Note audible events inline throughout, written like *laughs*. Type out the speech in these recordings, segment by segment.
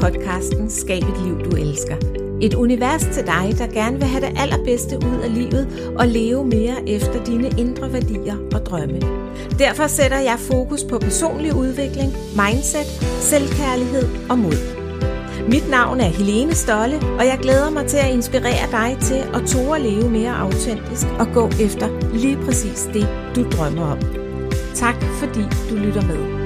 podcasten Skab et liv, du elsker. Et univers til dig, der gerne vil have det allerbedste ud af livet og leve mere efter dine indre værdier og drømme. Derfor sætter jeg fokus på personlig udvikling, mindset, selvkærlighed og mod. Mit navn er Helene Stolle, og jeg glæder mig til at inspirere dig til at tåre at leve mere autentisk og gå efter lige præcis det, du drømmer om. Tak fordi du lytter med.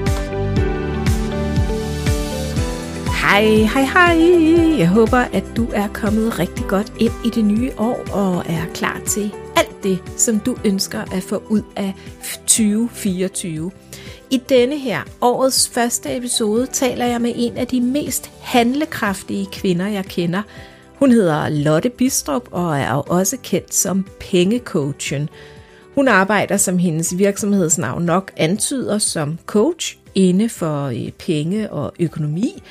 Hej, hej, hej. Jeg håber, at du er kommet rigtig godt ind i det nye år og er klar til alt det, som du ønsker at få ud af 2024. I denne her årets første episode taler jeg med en af de mest handlekraftige kvinder, jeg kender. Hun hedder Lotte Bistrup og er også kendt som pengecoachen. Hun arbejder, som hendes virksomhedsnavn nok antyder, som coach inde for øh, penge og økonomi,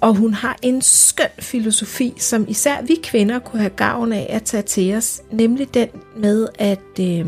og hun har en skøn filosofi, som især vi kvinder kunne have gavn af at tage til os, nemlig den med, at, øh,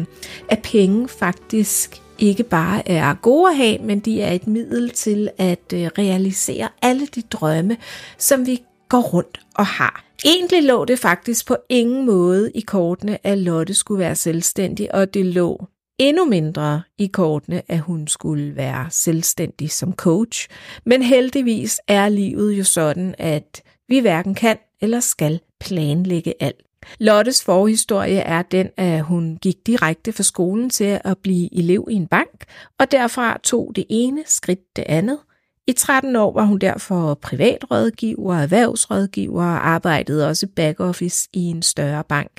at penge faktisk ikke bare er gode at have, men de er et middel til at øh, realisere alle de drømme, som vi går rundt og har. Egentlig lå det faktisk på ingen måde i kortene, at Lotte skulle være selvstændig, og det lå endnu mindre i kortene, at hun skulle være selvstændig som coach. Men heldigvis er livet jo sådan, at vi hverken kan eller skal planlægge alt. Lottes forhistorie er den, at hun gik direkte fra skolen til at blive elev i en bank, og derfra tog det ene skridt det andet. I 13 år var hun derfor privatrådgiver, erhvervsrådgiver og arbejdede også backoffice i en større bank.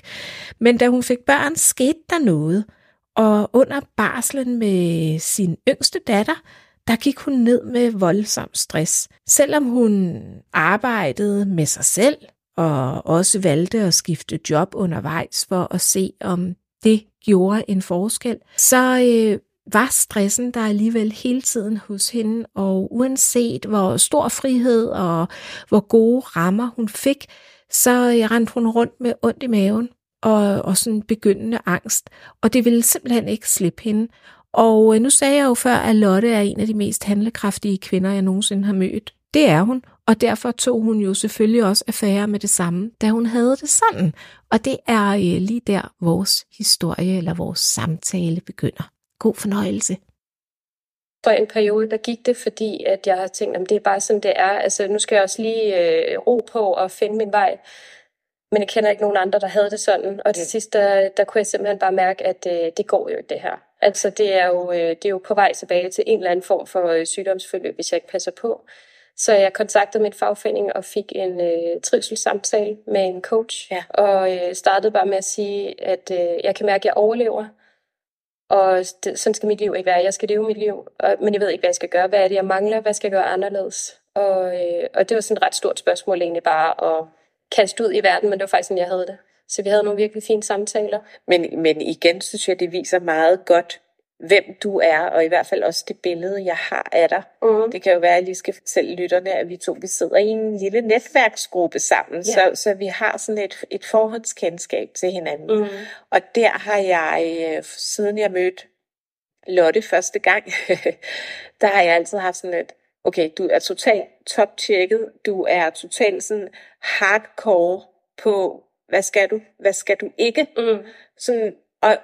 Men da hun fik børn, skete der noget – og under barslen med sin yngste datter, der gik hun ned med voldsom stress. Selvom hun arbejdede med sig selv og også valgte at skifte job undervejs for at se, om det gjorde en forskel, så øh, var stressen der alligevel hele tiden hos hende, og uanset hvor stor frihed og hvor gode rammer hun fik, så øh, rendte hun rundt med ondt i maven og, og sådan begyndende angst, og det ville simpelthen ikke slippe hende. Og øh, nu sagde jeg jo før, at Lotte er en af de mest handlekraftige kvinder, jeg nogensinde har mødt. Det er hun, og derfor tog hun jo selvfølgelig også affære med det samme, da hun havde det sådan. Og det er øh, lige der, vores historie eller vores samtale begynder. God fornøjelse. For en periode, der gik det, fordi at jeg har tænkt, at det er bare sådan, det er. Altså, nu skal jeg også lige øh, ro på og finde min vej. Men jeg kender ikke nogen andre, der havde det sådan. Og til sidst, der, der kunne jeg simpelthen bare mærke, at øh, det går jo ikke det her. Altså det er, jo, øh, det er jo på vej tilbage til en eller anden form for øh, sygdomsforløb, hvis jeg ikke passer på. Så jeg kontaktede min fagforening og fik en øh, trivselssamtale med en coach. Ja. Og øh, startede bare med at sige, at øh, jeg kan mærke, at jeg overlever. Og det, sådan skal mit liv ikke være. Jeg skal leve mit liv, og, men jeg ved ikke, hvad jeg skal gøre. Hvad er det, jeg mangler? Hvad skal jeg gøre anderledes? Og, øh, og det var sådan et ret stort spørgsmål egentlig bare at kaste ud i verden, men det var faktisk sådan, jeg havde det. Så vi havde nogle virkelig fine samtaler. Men, men igen synes jeg, det viser meget godt, hvem du er, og i hvert fald også det billede, jeg har af dig. Mm. Det kan jo være, at jeg lige skal fortælle lytterne, at vi to vi sidder i en lille netværksgruppe sammen, ja. så, så vi har sådan et, et forholdskendskab til hinanden. Mm. Og der har jeg, øh, siden jeg mødte Lotte første gang, *laughs* der har jeg altid haft sådan et, okay, du er totalt top-tjekket, du er totalt sådan hardcore på, hvad skal du, hvad skal du ikke? Mm. Sådan, og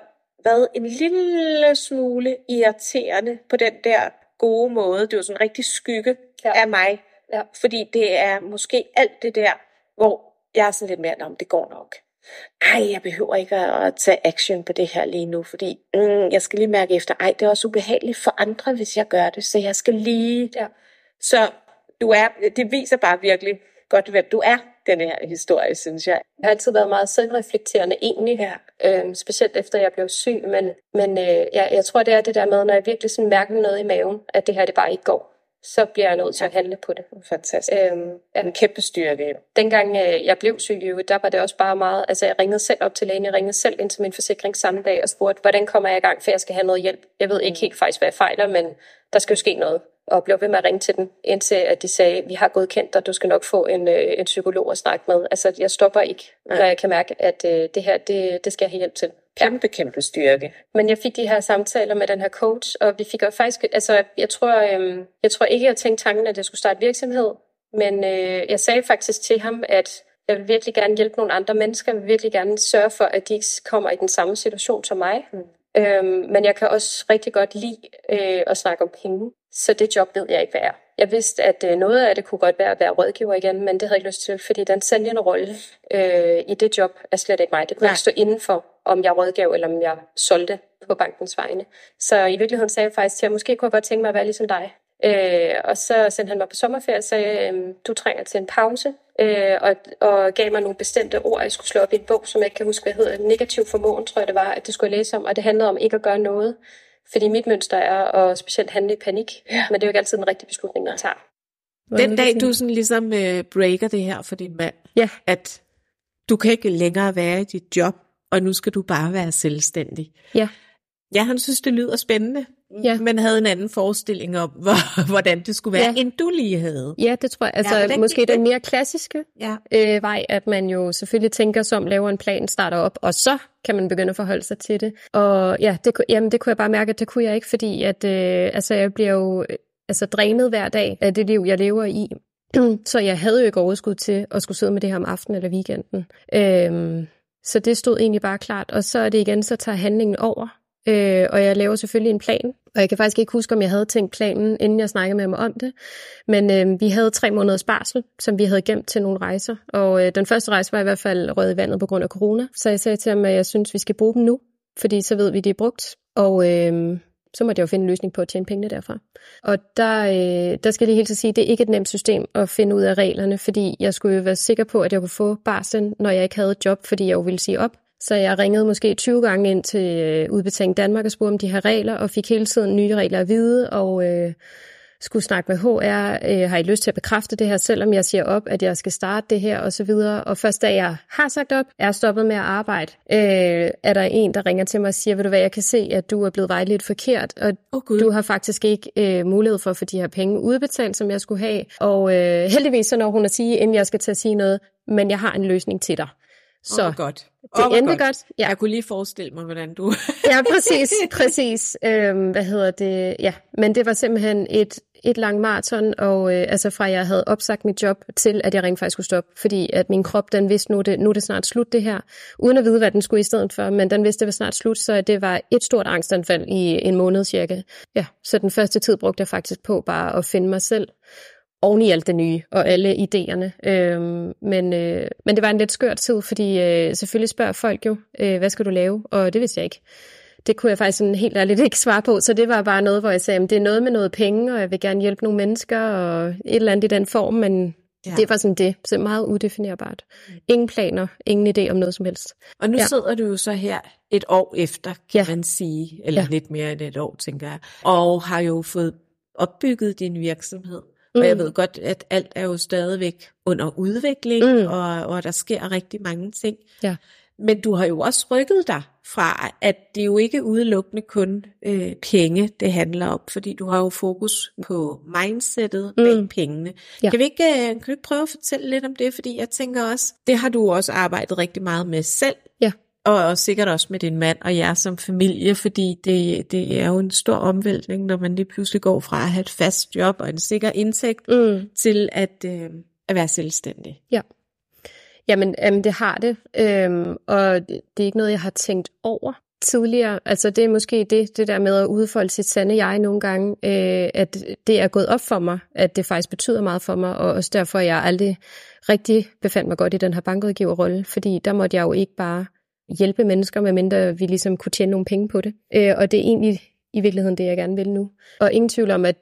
været en lille smule irriterende på den der gode måde. Det var sådan en rigtig skygge ja. af mig. Ja. Fordi det er måske alt det der, hvor jeg er sådan lidt mere, om det går nok. Ej, jeg behøver ikke at tage action på det her lige nu, fordi mm, jeg skal lige mærke efter, ej, det er også ubehageligt for andre, hvis jeg gør det, så jeg skal lige... Ja. Så du er, det viser bare virkelig godt, hvem du er, den her historie, synes jeg. Jeg har altid været meget selvreflekterende egentlig, ja. øhm, specielt efter jeg blev syg, men, men øh, jeg, jeg tror, det er det der med, når jeg virkelig sådan mærker noget i maven, at det her det bare ikke går, så bliver jeg nødt til at handle på det. Fantastisk. Øhm, ja. En kæmpe styrke. Dengang øh, jeg blev syg, der var det også bare meget, altså jeg ringede selv op til lægen, jeg ringede selv ind til min forsikring samme dag og spurgte, hvordan kommer jeg i gang, for jeg skal have noget hjælp. Jeg ved ikke mm. helt faktisk, hvad jeg fejler, men der skal jo ske noget og blev ved med at ringe til den, indtil at de sagde, vi har godkendt dig, du skal nok få en, øh, en psykolog at snakke med. Altså, jeg stopper ikke, ja. når jeg kan mærke, at øh, det her, det, det skal jeg have hjælp til. Kæmpe, kæmpe styrke. Men jeg fik de her samtaler med den her coach, og vi fik jo faktisk, altså, jeg tror, øh, jeg tror ikke, jeg tænkte tanken, at jeg skulle starte virksomhed, Men øh, jeg sagde faktisk til ham, at jeg vil virkelig gerne hjælpe nogle andre mennesker. Jeg vil virkelig gerne sørge for, at de ikke kommer i den samme situation som mig. Mm. Øhm, men jeg kan også rigtig godt lide øh, at snakke om penge. Så det job ved jeg ikke, hvad er. Jeg vidste, at øh, noget af det kunne godt være at være rådgiver igen, men det havde jeg ikke lyst til, fordi den sælgende rolle øh, i det job er slet ikke mig. Det kunne Nej. ikke stå inden for, om jeg rådgav eller om jeg solgte på bankens vegne. Så i virkeligheden sagde jeg faktisk til, at måske kunne jeg godt tænke mig at være ligesom dig. Øh, og så sendte han mig på sommerferie og sagde, øh, du trænger til en pause, øh, og, og gav mig nogle bestemte ord, jeg skulle slå op i en bog, som jeg ikke kan huske, hvad hedder. Negativ formåen, tror jeg det var, at det skulle jeg læse om, og det handlede om ikke at gøre noget. Fordi mit mønster er at specielt handle i panik, ja. men det er jo ikke altid en rigtig beslutning, man tager. Den dag, du sådan ligesom uh, breaker det her for din mand, ja. at du kan ikke længere være i dit job, og nu skal du bare være selvstændig. Ja. Ja, han synes, det lyder spændende, ja. men havde en anden forestilling om, hvor, *laughs* hvordan det skulle være, ja. end du lige havde. Ja, det tror jeg. Altså, ja, måske den mere klassiske ja. øh, vej, at man jo selvfølgelig tænker sig om, laver en plan, starter op, og så kan man begynde at forholde sig til det. Og ja, det, jamen, det kunne jeg bare mærke, at det kunne jeg ikke, fordi at, øh, altså, jeg bliver jo altså, drænet hver dag af det liv, jeg lever i. *clears throat* så jeg havde jo ikke overskud til at skulle sidde med det her om aftenen eller weekenden. Øhm, så det stod egentlig bare klart. Og så er det igen, så tager handlingen over. Øh, og jeg laver selvfølgelig en plan. Og jeg kan faktisk ikke huske, om jeg havde tænkt planen, inden jeg snakkede med ham om det. Men øh, vi havde tre måneders barsel, som vi havde gemt til nogle rejser. Og øh, den første rejse var i hvert fald røget i vandet på grund af corona. Så jeg sagde til ham, at jeg synes, vi skal bruge dem nu. Fordi så ved vi, de er brugt. Og øh, så måtte jeg jo finde en løsning på at tjene pengene derfra. Og der, øh, der skal jeg lige helt sige, at det er ikke et nemt system at finde ud af reglerne, fordi jeg skulle jo være sikker på, at jeg kunne få barsel, når jeg ikke havde et job, fordi jeg jo ville sige op. Så jeg ringede måske 20 gange ind til øh, Udbetaling Danmark og spurgte om de her regler, og fik hele tiden nye regler at vide, og øh, skulle snakke med HR, øh, har I lyst til at bekræfte det her, selvom jeg siger op, at jeg skal starte det her, og så videre. Og først da jeg har sagt op, er stoppet med at arbejde, øh, er der en, der ringer til mig og siger, ved du hvad, jeg kan se, at du er blevet vejledt forkert, og oh, du har faktisk ikke øh, mulighed for at få de her penge udbetalt, som jeg skulle have. Og øh, heldigvis så når hun at sige, inden jeg skal til at sige noget, men jeg har en løsning til dig. Så oh, godt. Det oh, endte godt. godt. Ja. Jeg kunne lige forestille mig, hvordan du... ja, præcis. *laughs* præcis. Øhm, hvad hedder det? Ja, men det var simpelthen et, et langt maraton, og øh, altså fra jeg havde opsagt mit job til, at jeg rent faktisk skulle stoppe, fordi at min krop, den vidste, nu det, nu er det snart slut det her, uden at vide, hvad den skulle i stedet for, men den vidste, det var snart slut, så det var et stort angstanfald i en måned cirka. Ja, så den første tid brugte jeg faktisk på bare at finde mig selv, oven i alt det nye og alle idéerne. Øhm, men, øh, men det var en lidt skør tid, fordi øh, selvfølgelig spørger folk jo, øh, hvad skal du lave? Og det vidste jeg ikke. Det kunne jeg faktisk sådan helt ærligt *laughs* ikke svare på, så det var bare noget, hvor jeg sagde, at det er noget med noget penge, og jeg vil gerne hjælpe nogle mennesker, og et eller andet i den form, men ja. det var sådan det, så meget udefinerbart. Ingen planer, ingen idé om noget som helst. Og nu ja. sidder du jo så her et år efter, kan ja. man sige, eller ja. lidt mere end et år, tænker jeg, og har jo fået opbygget din virksomhed. Mm. Og jeg mm. ved godt, at alt er jo stadigvæk under udvikling, mm. og, og der sker rigtig mange ting. Ja. Men du har jo også rykket dig fra, at det jo ikke udelukkende kun øh, penge, det handler om, fordi du har jo fokus på mindsetet mm. bag pengene. Ja. Kan, vi ikke, øh, kan du ikke prøve at fortælle lidt om det? Fordi jeg tænker også, det har du også arbejdet rigtig meget med selv. Ja og sikkert også med din mand og jer som familie, fordi det, det er jo en stor omvæltning, når man lige pludselig går fra at have et fast job og en sikker indtægt, mm. til at, øh, at være selvstændig. Ja. Jamen, jamen det har det, øhm, og det, det er ikke noget, jeg har tænkt over tidligere. Altså det er måske det, det der med at udfolde sit sande jeg nogle gange, øh, at det er gået op for mig, at det faktisk betyder meget for mig, og også derfor jeg aldrig rigtig befandt mig godt i den her bankudgiverrolle, fordi der måtte jeg jo ikke bare hjælpe mennesker, medmindre vi ligesom kunne tjene nogle penge på det. Øh, og det er egentlig i virkeligheden det, jeg gerne vil nu. Og ingen tvivl om, at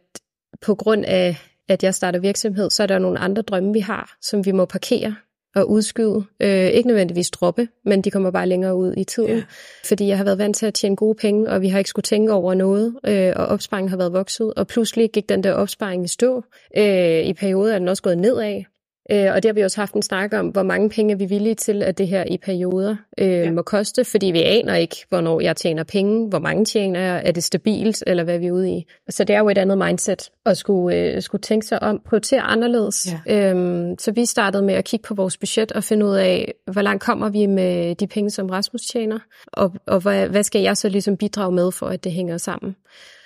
på grund af, at jeg starter virksomhed, så er der nogle andre drømme, vi har, som vi må parkere og udskyde. Øh, ikke nødvendigvis droppe, men de kommer bare længere ud i tiden. Yeah. Fordi jeg har været vant til at tjene gode penge, og vi har ikke skulle tænke over noget, øh, og opsparingen har været vokset. Og pludselig gik den der opsparing i stå. Øh, I perioder er den også gået nedad. Øh, og det har vi også haft en snak om, hvor mange penge er vi villige til, at det her i perioder øh, ja. må koste, fordi vi aner ikke, hvornår jeg tjener penge, hvor mange tjener jeg, er det stabilt, eller hvad vi er ude i. Så det er jo et andet mindset at skulle, øh, skulle tænke sig om, prioritere anderledes. Ja. Øhm, så vi startede med at kigge på vores budget og finde ud af, hvor langt kommer vi med de penge, som Rasmus tjener, og, og hvad, hvad skal jeg så ligesom bidrage med, for at det hænger sammen.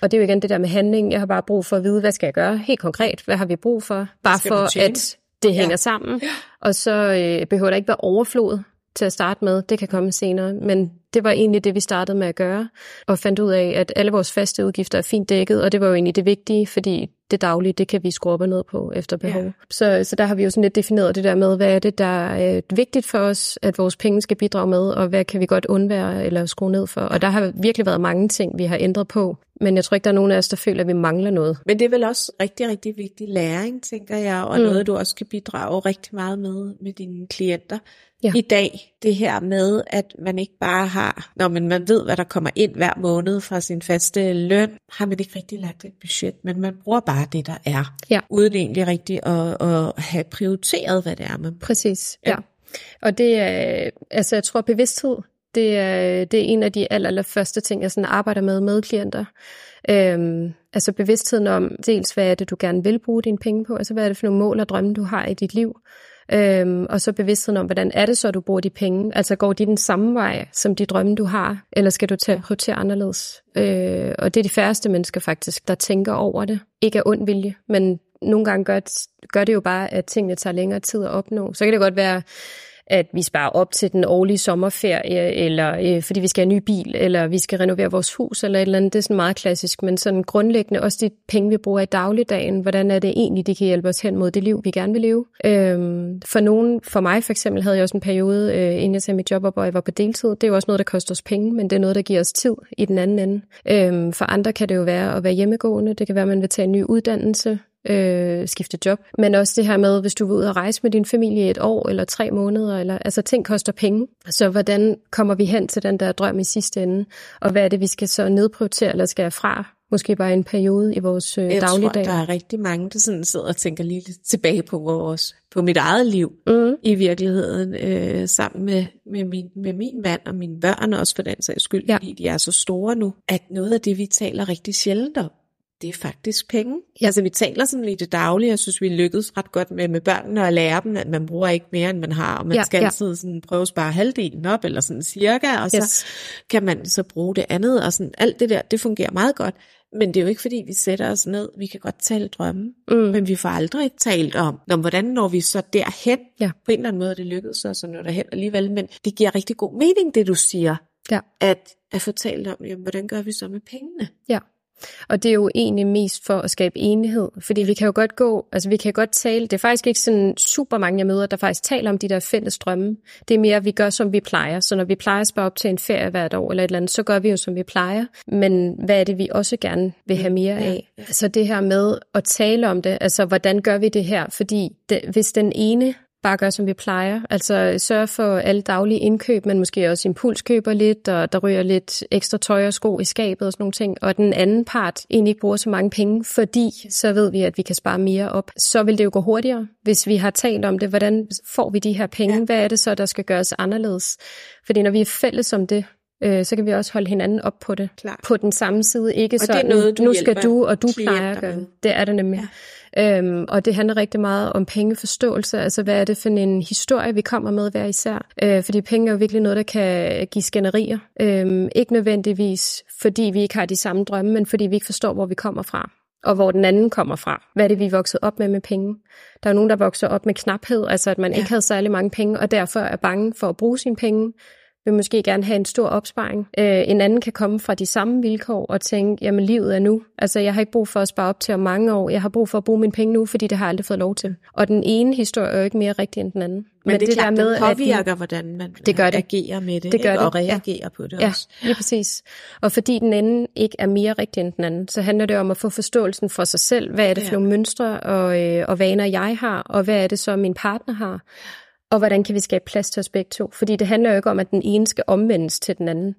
Og det er jo igen det der med handling. Jeg har bare brug for at vide, hvad skal jeg gøre helt konkret? Hvad har vi brug for? Bare for at det hænger ja. sammen. Og så øh, behøver der ikke være overflod til at starte med. Det kan komme senere. Men det var egentlig det, vi startede med at gøre. Og fandt ud af, at alle vores faste udgifter er fint dækket. Og det var jo egentlig det vigtige, fordi det daglige, det kan vi skrue op og ned på efter behov. Ja. Så, så der har vi jo sådan lidt defineret det der med, hvad er det, der er vigtigt for os, at vores penge skal bidrage med, og hvad kan vi godt undvære eller skrue ned for. Og der har virkelig været mange ting, vi har ændret på. Men jeg tror ikke, der er nogen af os, der føler, at vi mangler noget. Men det er vel også rigtig, rigtig vigtig læring, tænker jeg, og mm. noget, du også kan bidrage rigtig meget med med dine klienter ja. i dag. Det her med, at man ikke bare har, når man, man ved, hvad der kommer ind hver måned fra sin faste løn, har man ikke rigtig lagt et budget, men man bruger bare det, der er, ja. uden egentlig rigtig at, at have prioriteret, hvad det er, man Præcis, ja. ja. Og det er, altså jeg tror, bevidsthed, det er, det er en af de aller, aller første ting, jeg sådan arbejder med med klienter. Øhm, altså bevidstheden om dels, hvad er det, du gerne vil bruge dine penge på, altså hvad er det for nogle mål og drømme, du har i dit liv, Øhm, og så bevidstheden om, hvordan er det så, du bruger de penge? Altså går de den samme vej, som de drømme, du har? Eller skal du tage prioritere anderledes? Øh, og det er de færreste mennesker faktisk, der tænker over det. Ikke af ond vilje, men nogle gange gør, gør det jo bare, at tingene tager længere tid at opnå. Så kan det godt være, at vi sparer op til den årlige sommerferie, eller øh, fordi vi skal have en ny bil, eller vi skal renovere vores hus, eller et eller andet. Det er sådan meget klassisk, men sådan grundlæggende også de penge, vi bruger i dagligdagen. Hvordan er det egentlig, de kan hjælpe os hen mod det liv, vi gerne vil leve? Øhm, for nogen, for mig for eksempel, havde jeg også en periode, øh, inden jeg sagde mit job op, og jeg var på deltid. Det er jo også noget, der koster os penge, men det er noget, der giver os tid i den anden ende. Øhm, for andre kan det jo være at være hjemmegående. Det kan være, at man vil tage en ny uddannelse øh, skifte job. Men også det her med, hvis du vil ud og rejse med din familie et år eller tre måneder, eller, altså ting koster penge. Så hvordan kommer vi hen til den der drøm i sidste ende? Og hvad er det, vi skal så nedprioritere eller skal fra? Måske bare en periode i vores øh, Jeg dagligdag. Jeg tror, der er rigtig mange, der sådan sidder og tænker lige lidt tilbage på vores, på mit eget liv mm. i virkeligheden, øh, sammen med, med, min, med min mand og mine børn også for den sags skyld, ja. fordi de er så store nu, at noget af det, vi taler rigtig sjældent om, det er faktisk penge. Altså vi taler sådan lige det daglige, jeg synes vi lykkedes ret godt med, med børnene at lære dem, at man bruger ikke mere, end man har, og man ja, skal ja. altid sådan prøve at spare halvdelen op, eller sådan cirka, og yes. så kan man så bruge det andet, og sådan alt det der, det fungerer meget godt. Men det er jo ikke fordi, vi sætter os ned, vi kan godt tale drømme, mm. men vi får aldrig talt om, om hvordan når vi så derhen, ja. på en eller anden måde det lykkedes os at nå derhen alligevel, men det giver rigtig god mening, det du siger, ja. at, at få talt om, jamen, hvordan gør vi så med pengene? Ja. Og det er jo egentlig mest for at skabe enighed, fordi vi kan jo godt gå, altså vi kan godt tale, det er faktisk ikke sådan super mange, jeg møder, der faktisk taler om de der fælles drømme. Det er mere, at vi gør, som vi plejer. Så når vi plejer at spare op til en ferie hvert år eller et eller andet, så gør vi jo, som vi plejer. Men hvad er det, vi også gerne vil have mere af? Så det her med at tale om det, altså hvordan gør vi det her? Fordi det, hvis den ene bare gøre, som vi plejer. Altså sørge for alle daglige indkøb, men måske også impulskøber lidt, og der ryger lidt ekstra tøj og sko i skabet og sådan nogle ting. Og den anden part egentlig ikke bruger så mange penge, fordi så ved vi, at vi kan spare mere op. Så vil det jo gå hurtigere, hvis vi har talt om det. Hvordan får vi de her penge? Ja. Hvad er det så, der skal gøres anderledes? Fordi når vi er fælles om det, øh, så kan vi også holde hinanden op på det. Klar. På den samme side. Ikke og sådan, noget, nu skal du, og du plejer at gøre det. er det nemlig. Ja. Øhm, og det handler rigtig meget om pengeforståelse, altså hvad er det for en historie, vi kommer med hver især. Øh, fordi penge er jo virkelig noget, der kan give skænderier. Øhm, ikke nødvendigvis, fordi vi ikke har de samme drømme, men fordi vi ikke forstår, hvor vi kommer fra og hvor den anden kommer fra. Hvad er det, vi er vokset op med med penge? Der er nogen, der vokser op med knaphed, altså at man ja. ikke havde særlig mange penge, og derfor er bange for at bruge sine penge, vil måske gerne have en stor opsparing. Øh, en anden kan komme fra de samme vilkår og tænke, jamen livet er nu. Altså jeg har ikke brug for at spare op til om mange år. Jeg har brug for at bruge mine penge nu, fordi det har jeg aldrig fået lov til. Og den ene historie er jo ikke mere rigtig end den anden. Men, Men det, det klart, der med, det påvirker, at hvordan man det gør det. agerer med det, det gør det. og reagerer ja. på det ja, også. Ja, lige præcis. Og fordi den ene ikke er mere rigtig end den anden, så handler det om at få forståelsen for sig selv. Hvad er det for ja. nogle mønstre og, øh, og vaner, jeg har, og hvad er det så, min partner har? Og hvordan kan vi skabe plads til os begge to? Fordi det handler jo ikke om, at den ene skal omvendes til den anden.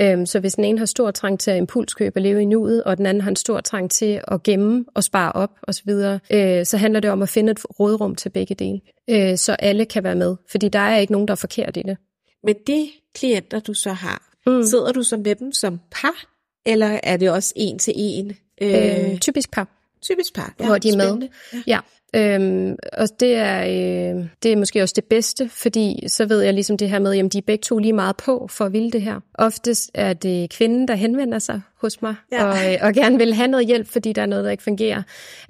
Øhm, så hvis den ene har stor trang til at impulskøbe og leve i nuet, og den anden har en stor trang til at gemme og spare op osv., øh, så handler det om at finde et rådrum til begge dele, øh, så alle kan være med. Fordi der er ikke nogen, der er forkert i det. Men de klienter, du så har, mm. sidder du så med dem som par, eller er det også en til en? Øh, øh, typisk par. Typisk par, ja, hvor de er med. Ja. ja. Øhm, og det er, øh, det er måske også det bedste, fordi så ved jeg ligesom det her med, at de er begge to lige meget på for at ville det her. Oftest er det kvinden, der henvender sig hos mig, ja. og, øh, og gerne vil have noget hjælp, fordi der er noget, der ikke fungerer.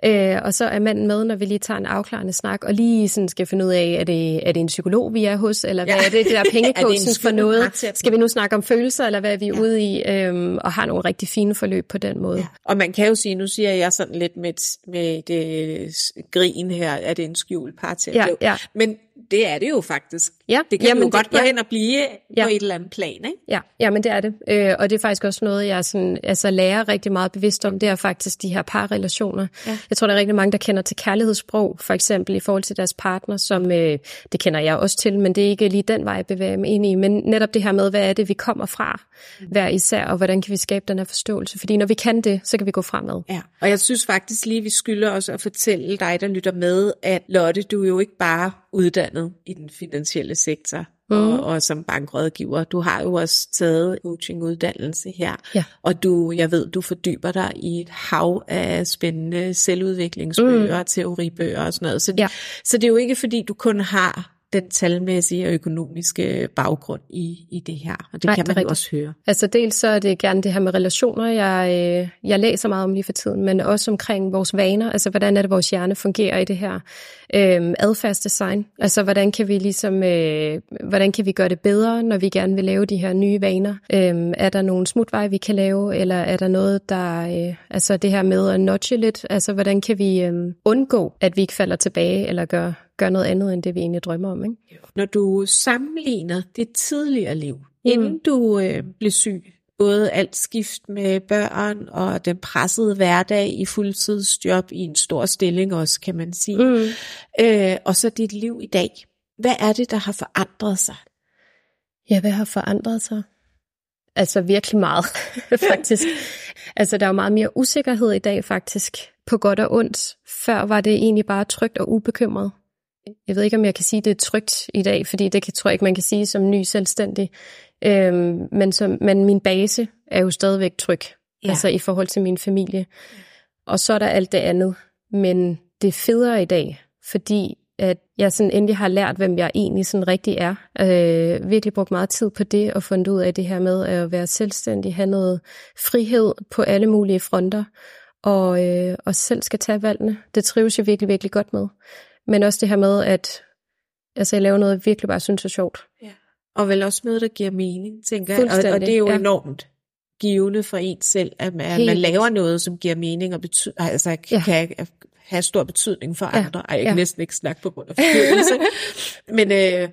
Øh, og så er manden med, når vi lige tager en afklarende snak, og lige sådan skal finde ud af, er det, er det en psykolog, vi er hos, eller hvad ja. er det, det der *laughs* pengekosen for noget? Skal vi nu snakke om følelser, eller hvad er vi ja. ude i? Øh, og har nogle rigtig fine forløb på den måde. Ja. Og man kan jo sige, nu siger jeg sådan lidt med, med det grin her, at det er en skjult parterapeut. Ja, ja. Men det er det jo faktisk. Ja, det kan jamen, jo godt det, gå ja. hen og blive ja. på et eller andet plan, ikke? Ja, ja men det er det. Øh, og det er faktisk også noget, jeg sådan, altså, lærer rigtig meget bevidst om. Det er faktisk de her parrelationer. Ja. Jeg tror, der er rigtig mange, der kender til kærlighedssprog, for eksempel i forhold til deres partner, som øh, det kender jeg også til, men det er ikke lige den vej, jeg bevæger mig ind i. Men netop det her med, hvad er det, vi kommer fra hver især, og hvordan kan vi skabe den her forståelse? Fordi når vi kan det, så kan vi gå fremad. Ja, og jeg synes faktisk lige, vi skylder os at fortælle dig, der lytter med, at Lotte, du er jo ikke bare uddannet i den finansielle sektor mm. og, og som bankrådgiver. Du har jo også taget coachinguddannelse her, ja. og du, jeg ved, du fordyber dig i et hav af spændende selvudviklingsbøger, mm. teoribøger og sådan noget. Så, ja. så det er jo ikke fordi, du kun har den talmæssige og økonomiske baggrund i, i det her, og det Nej, kan man jo også høre. Altså dels så er det gerne det her med relationer, jeg, øh, jeg læser meget om lige for tiden, men også omkring vores vaner, altså hvordan er det, vores hjerne fungerer i det her? Øh, adfærdsdesign, altså hvordan kan vi ligesom, øh, hvordan kan vi gøre det bedre, når vi gerne vil lave de her nye vaner? Øh, er der nogle smutveje, vi kan lave, eller er der noget, der, øh, altså det her med at notche lidt, altså hvordan kan vi øh, undgå, at vi ikke falder tilbage, eller gør gør noget andet, end det vi egentlig drømmer om. Ikke? Når du sammenligner dit tidligere liv, mm. inden du øh, blev syg, både alt skift med børn og den pressede hverdag i fuldtidsjob i en stor stilling også, kan man sige, mm. øh, og så dit liv i dag. Hvad er det, der har forandret sig? Ja, hvad har forandret sig? Altså virkelig meget, *laughs* faktisk. altså der er jo meget mere usikkerhed i dag, faktisk, på godt og ondt. Før var det egentlig bare trygt og ubekymret jeg ved ikke, om jeg kan sige, det er trygt i dag, fordi det kan, tror jeg ikke, man kan sige som ny selvstændig. Øhm, men, som, men min base er jo stadigvæk tryg, ja. altså i forhold til min familie. Og så er der alt det andet. Men det er federe i dag, fordi at jeg sådan endelig har lært, hvem jeg egentlig sådan rigtig er. Øh, virkelig brugt meget tid på det, og fundet ud af det her med at være selvstændig, have noget frihed på alle mulige fronter, og, øh, og selv skal tage valgene. Det trives jeg virkelig, virkelig godt med. Men også det her med, at altså, jeg laver noget, jeg virkelig bare synes er sjovt. Ja. Og vel også noget, der giver mening, tænker jeg. Og, og det er jo ja. enormt givende for en selv, at man, at man laver noget, som giver mening og betyder, altså ja. kan have stor betydning for andre. Ej, jeg kan ja. næsten ikke snakke på grund af forkølelse. *laughs* Men øh,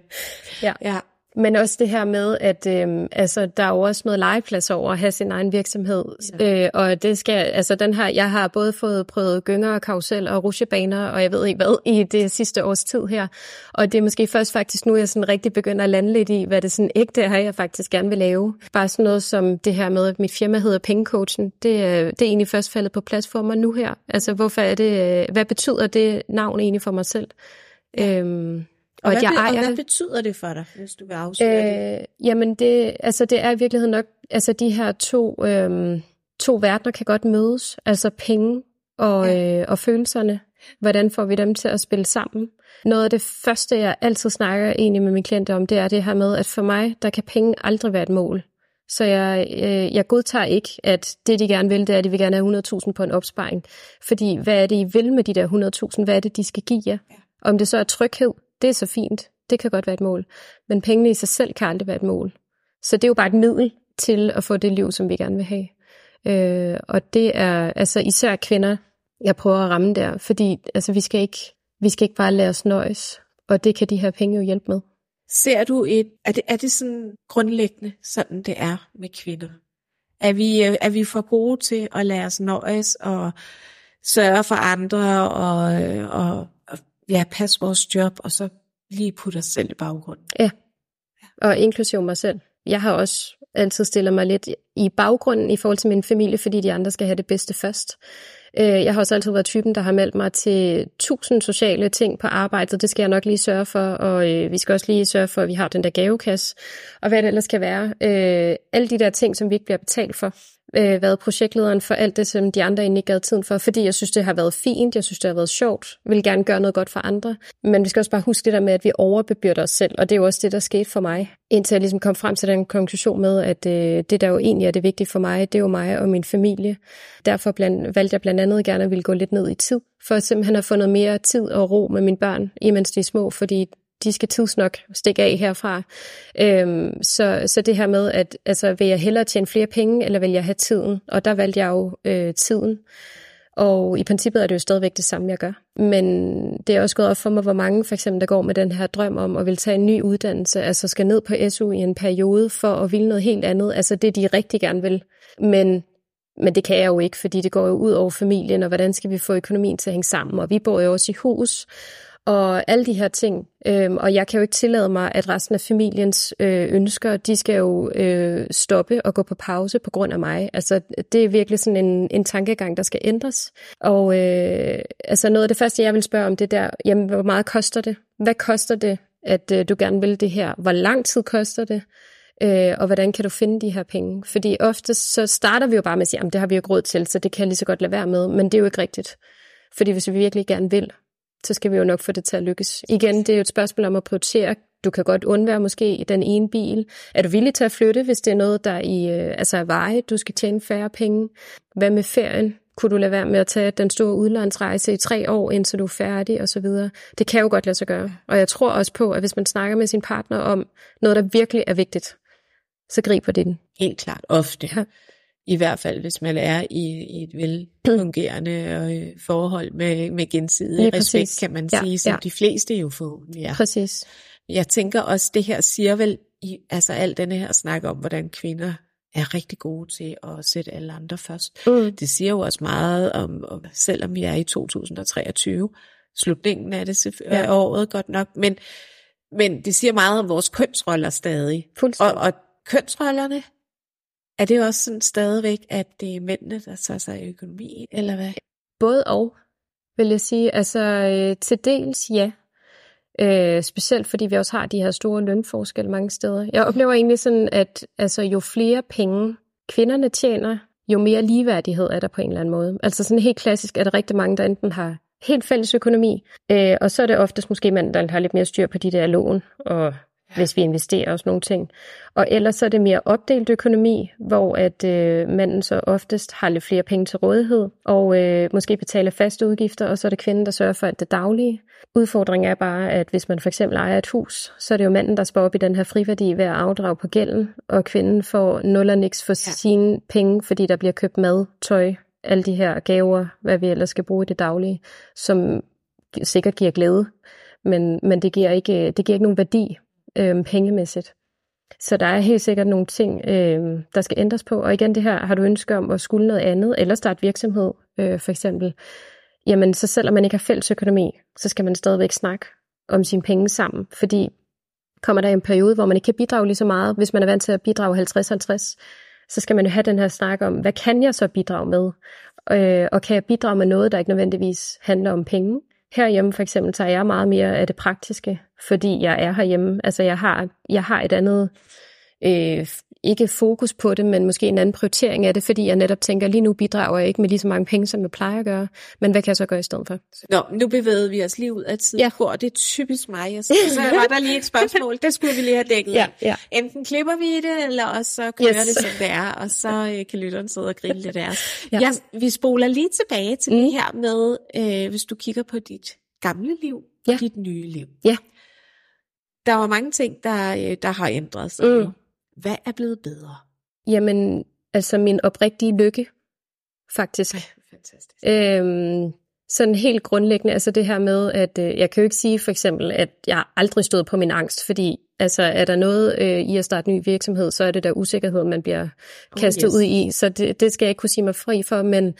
ja. ja. Men også det her med, at øh, altså, der er jo også noget legeplads over at have sin egen virksomhed. Ja. Øh, og det skal, altså den her, jeg har både fået prøvet gynger og karusel og rusjebaner, og jeg ved ikke hvad, i det sidste års tid her. Og det er måske først faktisk nu, jeg sådan rigtig begynder at lande lidt i, hvad det sådan ægte er, jeg faktisk gerne vil lave. Bare sådan noget som det her med, at mit firma hedder Pengecoachen, det, det er egentlig først faldet på plads for mig nu her. Altså hvorfor er det, øh, hvad betyder det navn egentlig for mig selv? Ja. Øhm, og, og, hvad, jeg ejer og hvad betyder det for dig, hvis du vil afsløre øh, det? Jamen, det, altså, det er i virkeligheden nok, altså de her to, øhm, to verdener kan godt mødes, altså penge og, ja. øh, og følelserne. Hvordan får vi dem til at spille sammen? Noget af det første, jeg altid snakker egentlig med mine klienter om, det er det her med, at for mig, der kan penge aldrig være et mål. Så jeg, øh, jeg godtager ikke, at det, de gerne vil, det er, at de vil gerne have 100.000 på en opsparing. Fordi hvad er det, I vil med de der 100.000? Hvad er det, de skal give jer? Ja. Om det så er tryghed, det er så fint. Det kan godt være et mål. Men pengene i sig selv kan aldrig være et mål. Så det er jo bare et middel til at få det liv, som vi gerne vil have. Øh, og det er altså især kvinder, jeg prøver at ramme der, fordi altså, vi, skal ikke, vi skal ikke bare lade os nøjes, og det kan de her penge jo hjælpe med. Ser du et, er det, er det sådan grundlæggende, sådan det er med kvinder? Er vi, øh, er vi for gode til at lade os nøjes og sørge for andre og, øh, og ja, passe vores job, og så lige putte os selv i baggrunden. Ja, og inklusive mig selv. Jeg har også altid stiller mig lidt i baggrunden i forhold til min familie, fordi de andre skal have det bedste først. Øh, jeg har også altid været typen, der har meldt mig til tusind sociale ting på arbejde, så det skal jeg nok lige sørge for, og øh, vi skal også lige sørge for, at vi har den der gavekasse, og hvad det ellers kan være. Øh, alle de der ting, som vi ikke bliver betalt for, øh, været projektlederen for alt det, som de andre egentlig ikke havde tiden for, fordi jeg synes, det har været fint, jeg synes, det har været sjovt, jeg vil gerne gøre noget godt for andre. Men vi skal også bare huske det der med, at vi overbebyrder os selv, og det er jo også det, der skete for mig, indtil jeg ligesom kom frem til den konklusion med, at øh, det, der jo egentlig er det vigtige for mig, det er jo mig og min familie. Derfor bland, valgte jeg blandt andet gerne at ville gå lidt ned i tid, for at simpelthen have fundet mere tid og ro med mine børn, imens de er små, fordi de skal tidsnok stikke af herfra. Øhm, så, så det her med, at altså, vil jeg hellere tjene flere penge, eller vil jeg have tiden? Og der valgte jeg jo øh, tiden. Og i princippet er det jo stadigvæk det samme, jeg gør. Men det er også gået op for mig, hvor mange for eksempel, der går med den her drøm om at vil tage en ny uddannelse, altså skal ned på SU i en periode for at ville noget helt andet, altså det de rigtig gerne vil. Men men det kan jeg jo ikke, fordi det går jo ud over familien, og hvordan skal vi få økonomien til at hænge sammen? Og vi bor jo også i hus, og alle de her ting. Øhm, og jeg kan jo ikke tillade mig, at resten af familiens øh, ønsker, de skal jo øh, stoppe og gå på pause på grund af mig. Altså, det er virkelig sådan en, en tankegang, der skal ændres. Og øh, altså noget af det første, jeg vil spørge om, det der, jamen, hvor meget koster det? Hvad koster det, at øh, du gerne vil det her? Hvor lang tid koster det? Øh, og hvordan kan du finde de her penge? Fordi ofte så starter vi jo bare med at sige, jamen det har vi jo råd til, så det kan jeg lige så godt lade være med, men det er jo ikke rigtigt. Fordi hvis vi virkelig gerne vil, så skal vi jo nok få det til at lykkes. Igen, det er jo et spørgsmål om at prioritere. Du kan godt undvære måske den ene bil. Er du villig til at flytte, hvis det er noget, der i, øh, altså er veje, du skal tjene færre penge? Hvad med ferien? Kunne du lade være med at tage den store udlandsrejse i tre år, indtil du er færdig og så videre? Det kan jo godt lade sig gøre. Og jeg tror også på, at hvis man snakker med sin partner om noget, der virkelig er vigtigt, så griber det den. Helt klart, ofte. Ja. I hvert fald, hvis man er i, i et velfungerende øh, forhold med, med gensidig ja, respekt, kan man sige, ja, som ja. de fleste jo får. Ja. Præcis. Jeg tænker også, det her siger vel, i, altså al denne her snak om, hvordan kvinder er rigtig gode til at sætte alle andre først. Mm. Det siger jo også meget om, om, selvom vi er i 2023, slutningen af det ja. året godt nok, men, men det siger meget om vores kønsroller stadig. Og, og kønsrollerne er det også sådan stadigvæk, at det er mændene, der tager sig i økonomien, eller hvad? Både og, vil jeg sige. Altså øh, til dels ja. Øh, specielt fordi vi også har de her store lønforskelle mange steder. Jeg oplever egentlig sådan, at altså, jo flere penge kvinderne tjener, jo mere ligeværdighed er der på en eller anden måde. Altså sådan helt klassisk er der rigtig mange, der enten har helt fælles økonomi, øh, og så er det oftest måske manden, der har lidt mere styr på de der lån og hvis vi investerer sådan nogle ting. Og ellers så er det mere opdelt økonomi, hvor at øh, manden så oftest har lidt flere penge til rådighed, og øh, måske betaler faste udgifter, og så er det kvinden, der sørger for alt det daglige. Udfordringen er bare, at hvis man for eksempel ejer et hus, så er det jo manden, der sparer op i den her friværdi ved at afdrage på gælden, og kvinden får nul og niks for ja. sine penge, fordi der bliver købt mad, tøj, alle de her gaver, hvad vi ellers skal bruge i det daglige, som sikkert giver glæde, men, men det, giver ikke, det giver ikke nogen værdi øh, pengemæssigt. Så der er helt sikkert nogle ting, øh, der skal ændres på. Og igen det her, har du ønske om at skulle noget andet, eller starte virksomhed øh, for eksempel, jamen så selvom man ikke har fælles økonomi, så skal man stadigvæk snakke om sine penge sammen. Fordi kommer der en periode, hvor man ikke kan bidrage lige så meget, hvis man er vant til at bidrage 50-50, så skal man jo have den her snak om, hvad kan jeg så bidrage med? Øh, og kan jeg bidrage med noget, der ikke nødvendigvis handler om penge? Herhjemme for eksempel tager jeg meget mere af det praktiske, fordi jeg er herhjemme. Altså jeg har, jeg har et andet, øh, ikke fokus på det, men måske en anden prioritering af det, fordi jeg netop tænker, lige nu bidrager jeg ikke med lige så mange penge, som jeg plejer at gøre. Men hvad kan jeg så gøre i stedet for? Nå, nu bevægede vi os lige ud af tiden. Ja. Hvor det er typisk mig. Jeg så var der lige et spørgsmål. Det skulle vi lige have dækket. Ja, ja. Enten klipper vi det, eller også så kører yes. det, som det er, og så øh, kan lytteren sidde og grine lidt af os. Ja. Jeg, vi spoler lige tilbage til mm. det her med, øh, hvis du kigger på dit gamle liv og ja. dit nye liv. Ja. Der var mange ting, der, øh, der har ændret sig. Mm. Hvad er blevet bedre? Jamen, altså min oprigtige lykke, faktisk. Ej, fantastisk. Øhm, sådan helt grundlæggende, altså det her med, at øh, jeg kan jo ikke sige for eksempel, at jeg aldrig stået på min angst, fordi altså er der noget øh, i at starte en ny virksomhed, så er det der usikkerhed, man bliver kastet oh, yes. ud i, så det, det skal jeg ikke kunne sige mig fri for, men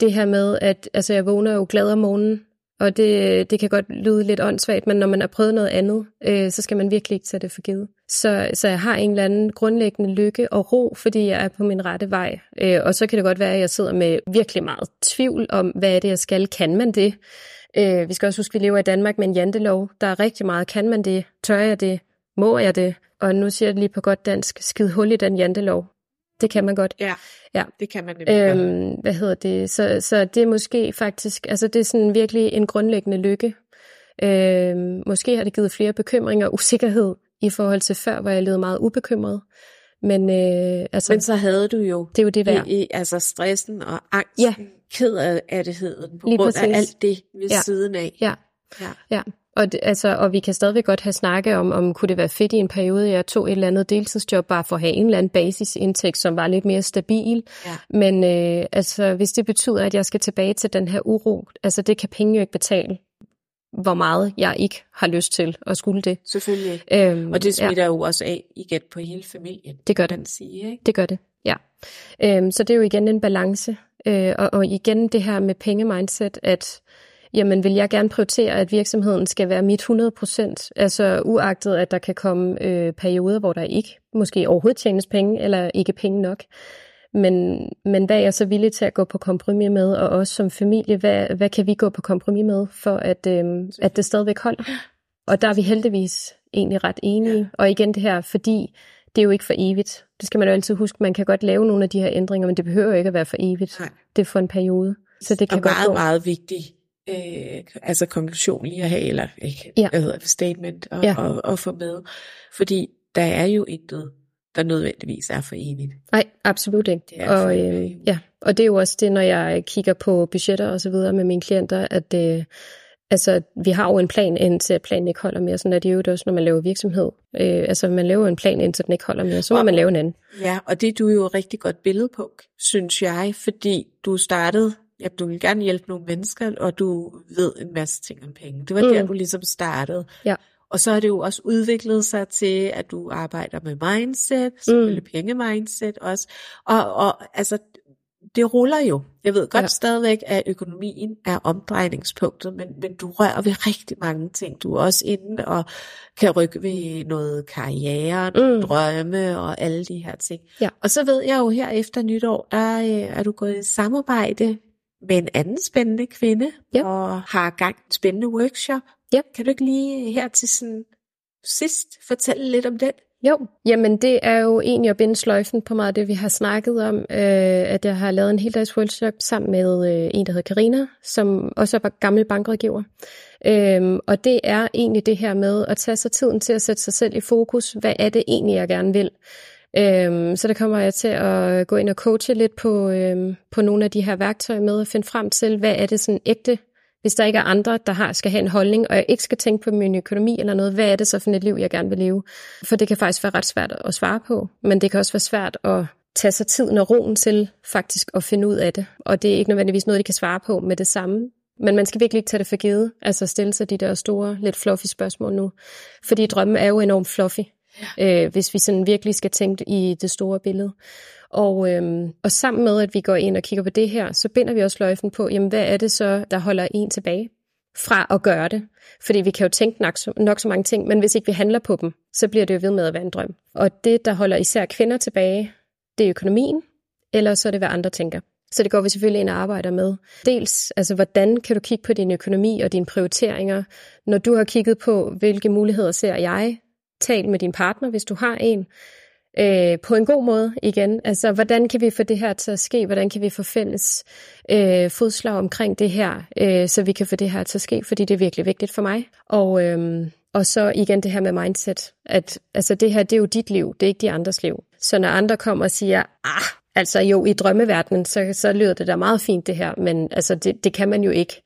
det her med, at altså jeg vågner jo glad om morgenen, og det, det kan godt lyde lidt åndssvagt, men når man har prøvet noget andet, øh, så skal man virkelig ikke tage det for givet. Så, så jeg har en eller anden grundlæggende lykke og ro, fordi jeg er på min rette vej. Øh, og så kan det godt være, at jeg sidder med virkelig meget tvivl om, hvad er det, jeg skal. Kan man det? Øh, vi skal også huske, at vi lever i Danmark med en jantelov. Der er rigtig meget. Kan man det? Tør jeg det? Må jeg det? Og nu siger jeg det lige på godt dansk. Skid hul i den jantelov. Det kan man godt. Ja, ja. det kan man nemlig øhm, Hvad hedder det? Så, så det er måske faktisk, altså det er sådan virkelig en grundlæggende lykke. Øhm, måske har det givet flere bekymringer og usikkerhed i forhold til før, hvor jeg levede meget ubekymret. Men, øh, altså, Men så havde du jo, det er jo det værd. I, altså stressen og angsten, ja. ked af det på Lige grund præcis. af alt det ved ja. siden af. Ja, ja. ja. Og, det, altså, og vi kan stadigvæk godt have snakket om, om kunne det være fedt i en periode, jeg tog et eller andet deltidsjob, bare for at have en eller anden basisindtægt, som var lidt mere stabil. Ja. Men øh, altså, hvis det betyder, at jeg skal tilbage til den her uro, altså det kan penge jo ikke betale hvor meget jeg ikke har lyst til at skulle det. Selvfølgelig. Øhm, og det smitter ja. jo også af igen på hele familien. Det gør det. Sige, ikke? Det gør det, ja. Øhm, så det er jo igen en balance. Øh, og, og igen det her med penge-mindset, at jamen vil jeg gerne prioritere, at virksomheden skal være mit 100%, altså uagtet, at der kan komme øh, perioder, hvor der ikke måske overhovedet tjenes penge, eller ikke penge nok. Men, men hvad er jeg så villig til at gå på kompromis med, og også som familie, hvad, hvad kan vi gå på kompromis med, for at, øh, at det stadigvæk holder? Og der er vi heldigvis egentlig ret enige. Ja. Og igen det her, fordi det er jo ikke for evigt. Det skal man jo altid huske. Man kan godt lave nogle af de her ændringer, men det behøver jo ikke at være for evigt. Nej. Det er for en periode. Så det kan og godt meget, gå. meget vigtigt øh, altså konklusion lige at have, eller ikke, ja. hvad hedder statement og, ja. og, og få med. Fordi der er jo intet, der nødvendigvis er for evigt. Nej, absolut ikke. Det er og, øh, ja. og det er jo også det, når jeg kigger på budgetter og så videre med mine klienter, at øh, altså, vi har jo en plan, indtil planen ikke holder mere. Sådan er det jo også, når man laver virksomhed. Øh, altså, man laver en plan, indtil den ikke holder mere. Så må og, man lave en anden. Ja, og det er du jo et rigtig godt billede på, synes jeg, fordi du startede ja, du vil gerne hjælpe nogle mennesker, og du ved en masse ting om penge. Det var mm. der, du ligesom startede. Ja. Og så har det jo også udviklet sig til, at du arbejder med mindset, selvfølgelig mm. penge-mindset også. Og, og altså, det ruller jo. Jeg ved godt ja. stadigvæk, at økonomien er omdrejningspunktet, men, men du rører ved rigtig mange ting. Du er også inde og kan rykke ved noget karriere, mm. drømme og alle de her ting. Ja. Og så ved jeg jo her efter nytår, der øh, er du gået i samarbejde med en anden spændende kvinde, ja. og har gang en spændende workshop. Ja. Kan du ikke lige her til sådan sidst fortælle lidt om den? Jo, jamen det er jo egentlig at binde sløjfen på meget af det, vi har snakket om, øh, at jeg har lavet en hel dags workshop sammen med øh, en, der hedder Karina, som også er gammel bankrådgiver. Øhm, og det er egentlig det her med at tage sig tiden til at sætte sig selv i fokus. Hvad er det egentlig, jeg gerne vil? Øhm, så der kommer jeg til at gå ind og coache lidt på, øhm, på nogle af de her værktøjer med at finde frem til, hvad er det sådan ægte, hvis der ikke er andre, der har, skal have en holdning, og jeg ikke skal tænke på min økonomi eller noget, hvad er det så for et liv, jeg gerne vil leve? For det kan faktisk være ret svært at svare på, men det kan også være svært at tage sig tiden og roen til faktisk at finde ud af det. Og det er ikke nødvendigvis noget, de kan svare på med det samme. Men man skal virkelig ikke tage det for givet, altså stille sig de der store, lidt fluffy spørgsmål nu. Fordi drømmen er jo enormt fluffy ja. øh, hvis vi sådan virkelig skal tænke i det store billede. Og, øhm, og sammen med, at vi går ind og kigger på det her, så binder vi også løjfen på, jamen hvad er det så, der holder en tilbage fra at gøre det? Fordi vi kan jo tænke nok så, nok så mange ting, men hvis ikke vi handler på dem, så bliver det jo ved med at være en drøm. Og det, der holder især kvinder tilbage, det er økonomien, eller så er det, hvad andre tænker. Så det går vi selvfølgelig ind og arbejder med. Dels, altså hvordan kan du kigge på din økonomi og dine prioriteringer, når du har kigget på, hvilke muligheder ser jeg, tal med din partner, hvis du har en, øh, på en god måde igen. Altså, hvordan kan vi få det her til at ske? Hvordan kan vi få fælles øh, fodslag omkring det her, øh, så vi kan få det her til at ske, fordi det er virkelig vigtigt for mig. Og, øh, og så igen det her med mindset, at altså, det her, det er jo dit liv, det er ikke de andres liv. Så når andre kommer og siger, ah, Altså jo, i drømmeverdenen, så, så lyder det da meget fint det her, men altså det, det kan man jo ikke.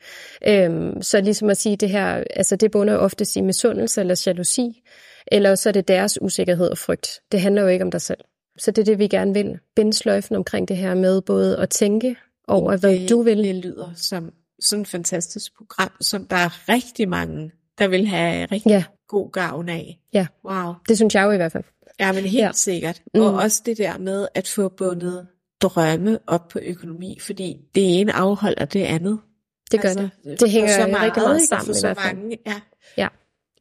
Øhm, så ligesom at sige det her, altså det bunder oftest i misundelse eller jalousi, eller så er det deres usikkerhed og frygt. Det handler jo ikke om dig selv. Så det er det, vi gerne vil. Binde sløjfen omkring det her med både at tænke over, hvad det, du vil. Det lyder som sådan et fantastisk program, som der er rigtig mange, der vil have rigtig ja. god gavn af. Ja, wow. det synes jeg jo i hvert fald. Ja, men helt ja. sikkert. Mm. Og også det der med at få bundet drømme op på økonomi, fordi det ene afholder det andet. Det gør altså, det. Det hænger så meget, rigtig meget sammen i hvert fald. Mange, ja. ja.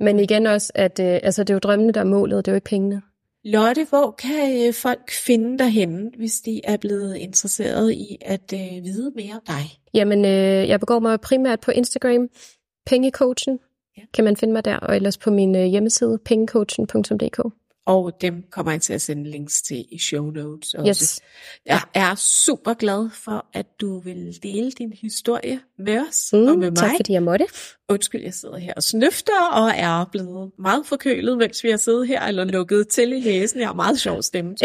Men igen også, at øh, altså, det er jo drømmene, der er målet, det er jo ikke pengene. Lotte, hvor kan øh, folk finde dig henne, hvis de er blevet interesseret i at øh, vide mere om dig? Jamen, øh, jeg begår mig primært på Instagram. Pengecoachen ja. kan man finde mig der, og ellers på min øh, hjemmeside, pengecoachen.dk. Og dem kommer jeg til at sende links til i show notes. Også. Yes. Jeg er super glad for, at du vil dele din historie med os mm, og med mig. Tak fordi jeg måtte. Undskyld, jeg sidder her og snøfter og er blevet meget forkølet, mens vi har siddet her, eller lukket til i hæsen. Jeg har meget sjov stemme. *laughs*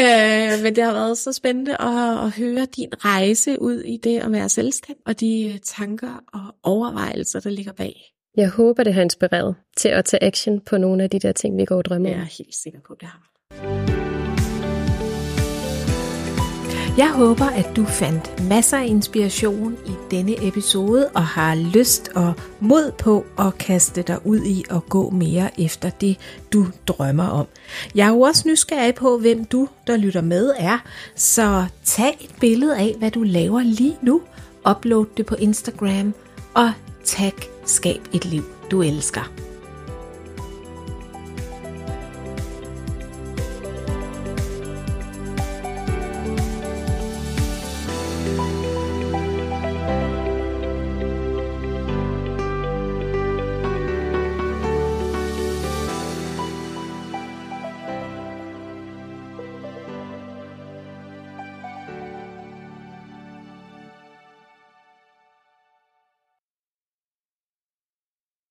øh, men det har været så spændende at, at høre din rejse ud i det at være selvstændig, og de tanker og overvejelser, der ligger bag. Jeg håber, det har inspireret til at tage action på nogle af de der ting, vi går og drømmer om. Jeg er helt sikker på, det har. Jeg håber, at du fandt masser af inspiration i denne episode og har lyst og mod på at kaste dig ud i og gå mere efter det, du drømmer om. Jeg er jo også nysgerrig på, hvem du, der lytter med, er, så tag et billede af, hvad du laver lige nu, upload det på Instagram og tag Skab et liv, du elsker.